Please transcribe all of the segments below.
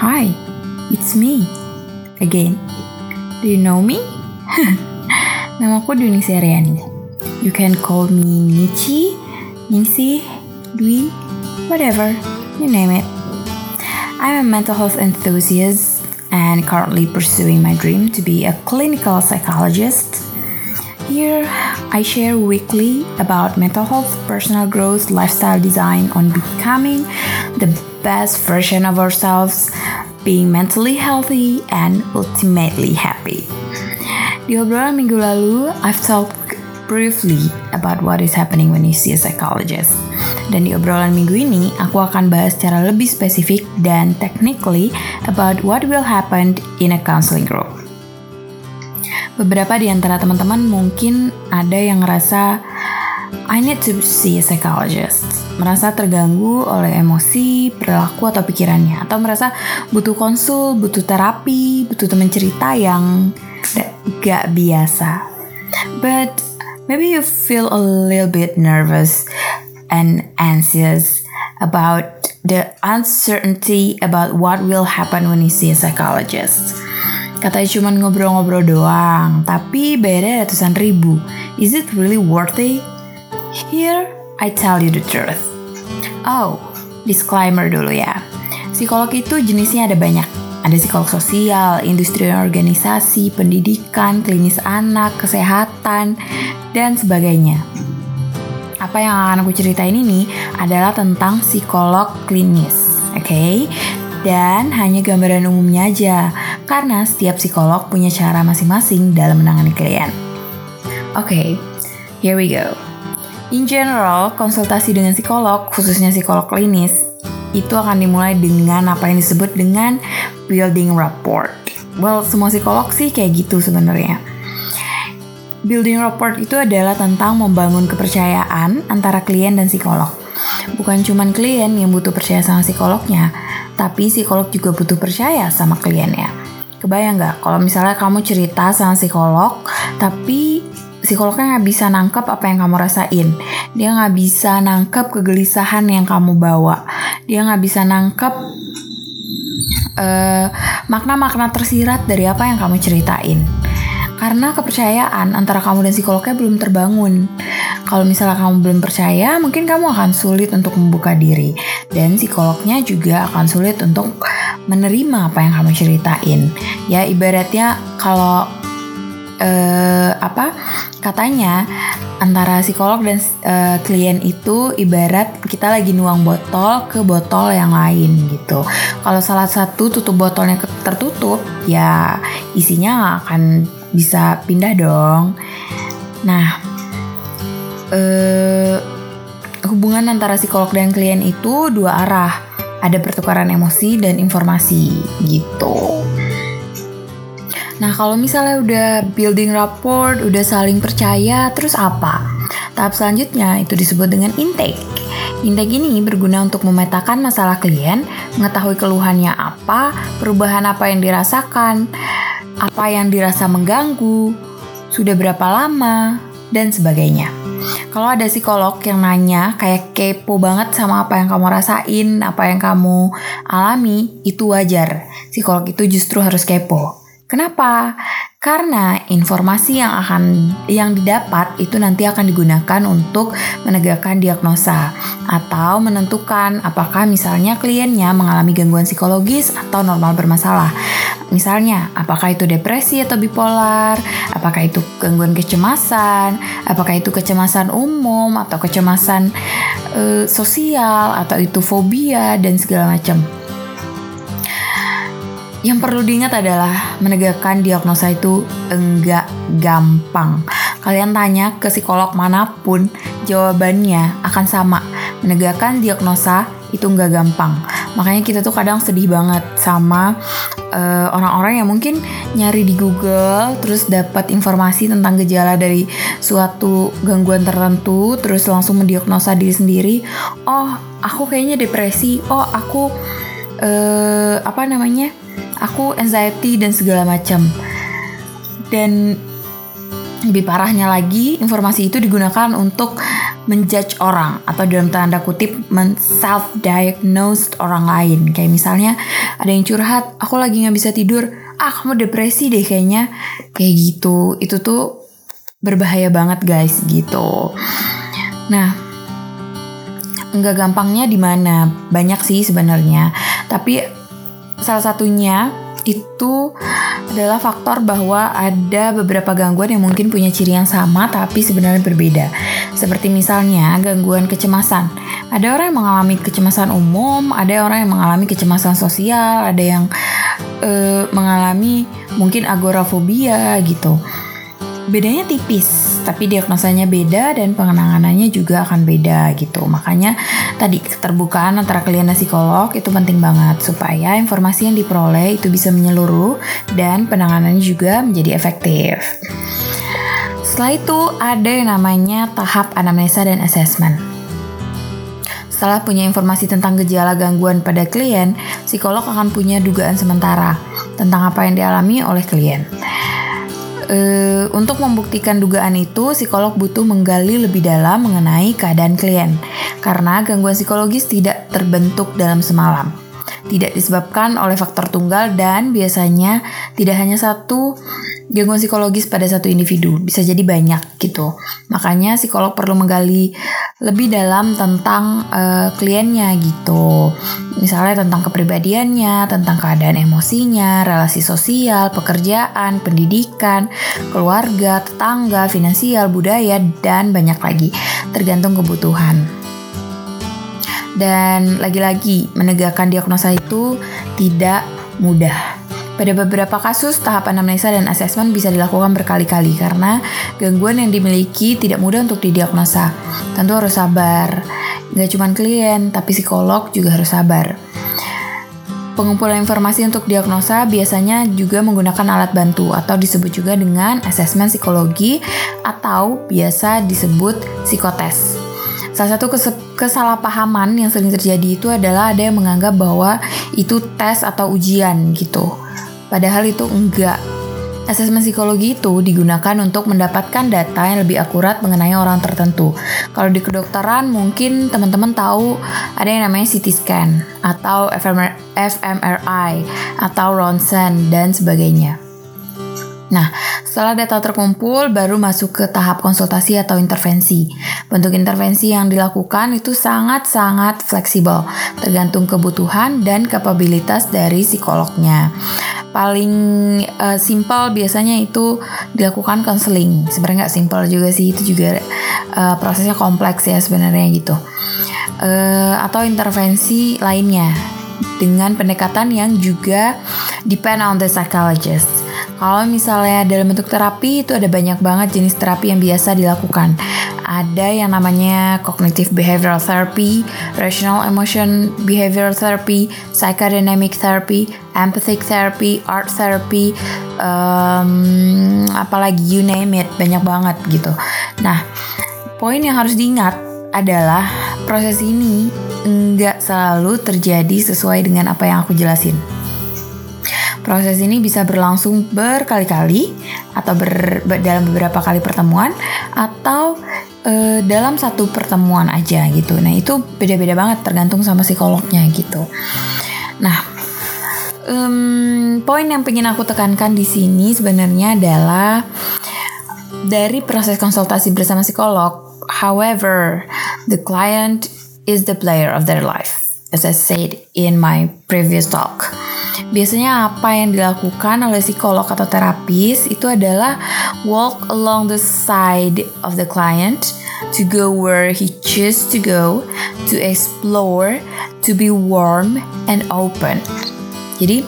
Hi, it's me. Again. Do you know me? Namaku Duni Seriani. You can call me Nichi, Nisi, Dwi, whatever, you name it. I'm a mental health enthusiast and currently pursuing my dream to be a clinical psychologist. Here, I share weekly about mental health, personal growth, lifestyle design on becoming the best version of ourselves, being mentally healthy, and ultimately happy. Di obrolan minggu lalu, I've talked briefly about what is happening when you see a psychologist. Dan di obrolan minggu ini, aku akan bahas secara lebih spesifik dan technically about what will happen in a counseling group. Beberapa di antara teman-teman mungkin ada yang ngerasa I need to see a psychologist. Merasa terganggu oleh emosi, perilaku, atau pikirannya. Atau merasa butuh konsul, butuh terapi, butuh teman cerita yang gak biasa. But maybe you feel a little bit nervous and anxious about the uncertainty about what will happen when you see a psychologist. Katanya cuma ngobrol-ngobrol doang, tapi bayarnya ratusan ribu. Is it really worth it? Here, I tell you the truth. Oh, disclaimer dulu ya. Psikolog itu jenisnya ada banyak. Ada psikolog sosial, industri organisasi, pendidikan, klinis anak, kesehatan, dan sebagainya. Apa yang akan aku ceritain ini adalah tentang psikolog klinis, oke? Okay? Dan hanya gambaran umumnya aja, karena setiap psikolog punya cara masing-masing dalam menangani klien. Oke, okay, here we go. In general, konsultasi dengan psikolog, khususnya psikolog klinis, itu akan dimulai dengan apa yang disebut dengan building rapport. Well, semua psikolog sih kayak gitu sebenarnya. Building rapport itu adalah tentang membangun kepercayaan antara klien dan psikolog. Bukan cuma klien yang butuh percaya sama psikolognya, tapi psikolog juga butuh percaya sama kliennya. Kebayang nggak kalau misalnya kamu cerita sama psikolog, tapi psikolognya nggak bisa nangkep apa yang kamu rasain. Dia nggak bisa nangkep kegelisahan yang kamu bawa. Dia nggak bisa nangkep makna makna-makna tersirat dari apa yang kamu ceritain. Karena kepercayaan antara kamu dan psikolognya belum terbangun. Kalau misalnya kamu belum percaya, mungkin kamu akan sulit untuk membuka diri. Dan psikolognya juga akan sulit untuk menerima apa yang kamu ceritain. Ya ibaratnya kalau uh, apa katanya antara psikolog dan uh, klien itu ibarat kita lagi nuang botol ke botol yang lain gitu. Kalau salah satu tutup botolnya tertutup, ya isinya akan bisa pindah dong. Nah, uh, hubungan antara psikolog dan klien itu dua arah. Ada pertukaran emosi dan informasi gitu. Nah, kalau misalnya udah building rapport, udah saling percaya, terus apa? Tahap selanjutnya itu disebut dengan intake. Intake ini berguna untuk memetakan masalah klien, mengetahui keluhannya apa, perubahan apa yang dirasakan, apa yang dirasa mengganggu, sudah berapa lama, dan sebagainya. Kalau ada psikolog yang nanya kayak kepo banget sama apa yang kamu rasain, apa yang kamu alami, itu wajar. Psikolog itu justru harus kepo. Kenapa? Karena informasi yang akan yang didapat itu nanti akan digunakan untuk menegakkan diagnosa atau menentukan apakah misalnya kliennya mengalami gangguan psikologis atau normal bermasalah. Misalnya, apakah itu depresi atau bipolar, apakah itu gangguan kecemasan, apakah itu kecemasan umum atau kecemasan e, sosial atau itu fobia dan segala macam. Yang perlu diingat adalah menegakkan diagnosa itu enggak gampang. Kalian tanya ke psikolog mana pun, jawabannya akan sama. Menegakkan diagnosa itu enggak gampang. Makanya kita tuh kadang sedih banget sama eh, orang-orang yang mungkin nyari di Google terus dapat informasi tentang gejala dari suatu gangguan tertentu terus langsung mendiagnosa diri sendiri. Oh, aku kayaknya depresi. Oh, aku uh, apa namanya? Aku anxiety dan segala macam. Dan lebih parahnya lagi informasi itu digunakan untuk menjudge orang atau dalam tanda kutip men self diagnose orang lain. Kayak misalnya ada yang curhat aku lagi nggak bisa tidur. Ah kamu depresi deh kayaknya. Kayak gitu. Itu tuh berbahaya banget guys gitu. Nah nggak gampangnya di mana? Banyak sih sebenarnya. Tapi salah satunya itu adalah faktor bahwa ada beberapa gangguan yang mungkin punya ciri yang sama tapi sebenarnya berbeda. Seperti misalnya gangguan kecemasan. Ada orang yang mengalami kecemasan umum, ada orang yang mengalami kecemasan sosial, ada yang uh, mengalami mungkin agorafobia gitu. Bedanya tipis, tapi diagnosanya beda dan penanganannya juga akan beda gitu. Makanya tadi keterbukaan antara klien dan psikolog itu penting banget supaya informasi yang diperoleh itu bisa menyeluruh dan penanganannya juga menjadi efektif. Setelah itu ada yang namanya tahap anamnesa dan assessment. Setelah punya informasi tentang gejala gangguan pada klien, psikolog akan punya dugaan sementara tentang apa yang dialami oleh klien. Uh, untuk membuktikan dugaan itu, psikolog butuh menggali lebih dalam mengenai keadaan klien, karena gangguan psikologis tidak terbentuk dalam semalam. Tidak disebabkan oleh faktor tunggal dan biasanya tidak hanya satu gangguan psikologis pada satu individu, bisa jadi banyak gitu. Makanya psikolog perlu menggali lebih dalam tentang uh, kliennya gitu. Misalnya tentang kepribadiannya, tentang keadaan emosinya, relasi sosial, pekerjaan, pendidikan, keluarga, tetangga, finansial, budaya, dan banyak lagi. Tergantung kebutuhan. Dan lagi-lagi menegakkan diagnosa itu tidak mudah pada beberapa kasus, tahap anamnesa dan asesmen bisa dilakukan berkali-kali karena gangguan yang dimiliki tidak mudah untuk didiagnosa. Tentu harus sabar. Gak cuma klien, tapi psikolog juga harus sabar. Pengumpulan informasi untuk diagnosa biasanya juga menggunakan alat bantu atau disebut juga dengan asesmen psikologi atau biasa disebut psikotes. Salah satu kesalahpahaman yang sering terjadi itu adalah ada yang menganggap bahwa itu tes atau ujian gitu. Padahal itu enggak. Asesmen psikologi itu digunakan untuk mendapatkan data yang lebih akurat mengenai orang tertentu. Kalau di kedokteran mungkin teman-teman tahu ada yang namanya CT scan atau fMRI atau ronsen dan sebagainya. Nah, setelah data terkumpul, baru masuk ke tahap konsultasi atau intervensi. Bentuk intervensi yang dilakukan itu sangat-sangat fleksibel, tergantung kebutuhan dan kapabilitas dari psikolognya paling uh, simpel biasanya itu dilakukan konseling. Sebenarnya nggak simpel juga sih, itu juga uh, prosesnya kompleks ya sebenarnya gitu. Uh, atau intervensi lainnya dengan pendekatan yang juga depend on the psychologist. Kalau misalnya dalam bentuk terapi itu ada banyak banget jenis terapi yang biasa dilakukan. Ada yang namanya cognitive behavioral therapy, rational emotion behavioral therapy, psychodynamic therapy, empathic therapy, art therapy, um, apalagi you name it, banyak banget gitu. Nah, poin yang harus diingat adalah proses ini nggak selalu terjadi sesuai dengan apa yang aku jelasin. Proses ini bisa berlangsung berkali-kali atau ber, dalam beberapa kali pertemuan atau e, dalam satu pertemuan aja gitu. Nah itu beda-beda banget tergantung sama psikolognya gitu. Nah um, poin yang pengen aku tekankan di sini sebenarnya adalah dari proses konsultasi bersama psikolog. However, the client is the player of their life, as I said in my previous talk. Biasanya apa yang dilakukan oleh psikolog atau terapis itu adalah walk along the side of the client to go where he choose to go, to explore, to be warm and open. Jadi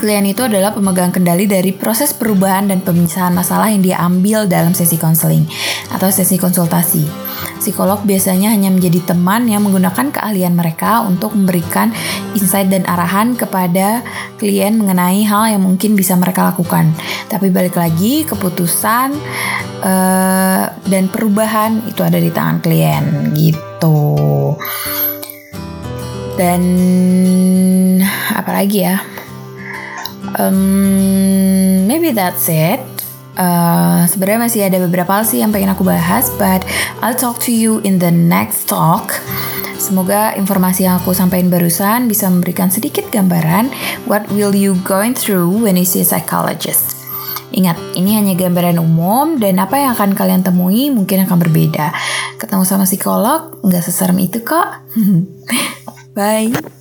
klien itu adalah pemegang kendali dari proses perubahan dan pemisahan masalah yang dia ambil dalam sesi konseling atau sesi konsultasi. Psikolog biasanya hanya menjadi teman yang menggunakan keahlian mereka untuk memberikan insight dan arahan kepada klien mengenai hal yang mungkin bisa mereka lakukan. Tapi balik lagi, keputusan uh, dan perubahan itu ada di tangan klien gitu. Dan apa lagi ya? Um, maybe that's it. Uh, sebenarnya masih ada beberapa hal sih yang pengen aku bahas, but I'll talk to you in the next talk. Semoga informasi yang aku sampaikan barusan bisa memberikan sedikit gambaran what will you going through when you see a psychologist. Ingat, ini hanya gambaran umum dan apa yang akan kalian temui mungkin akan berbeda. Ketemu sama psikolog nggak seserem itu kok. Bye.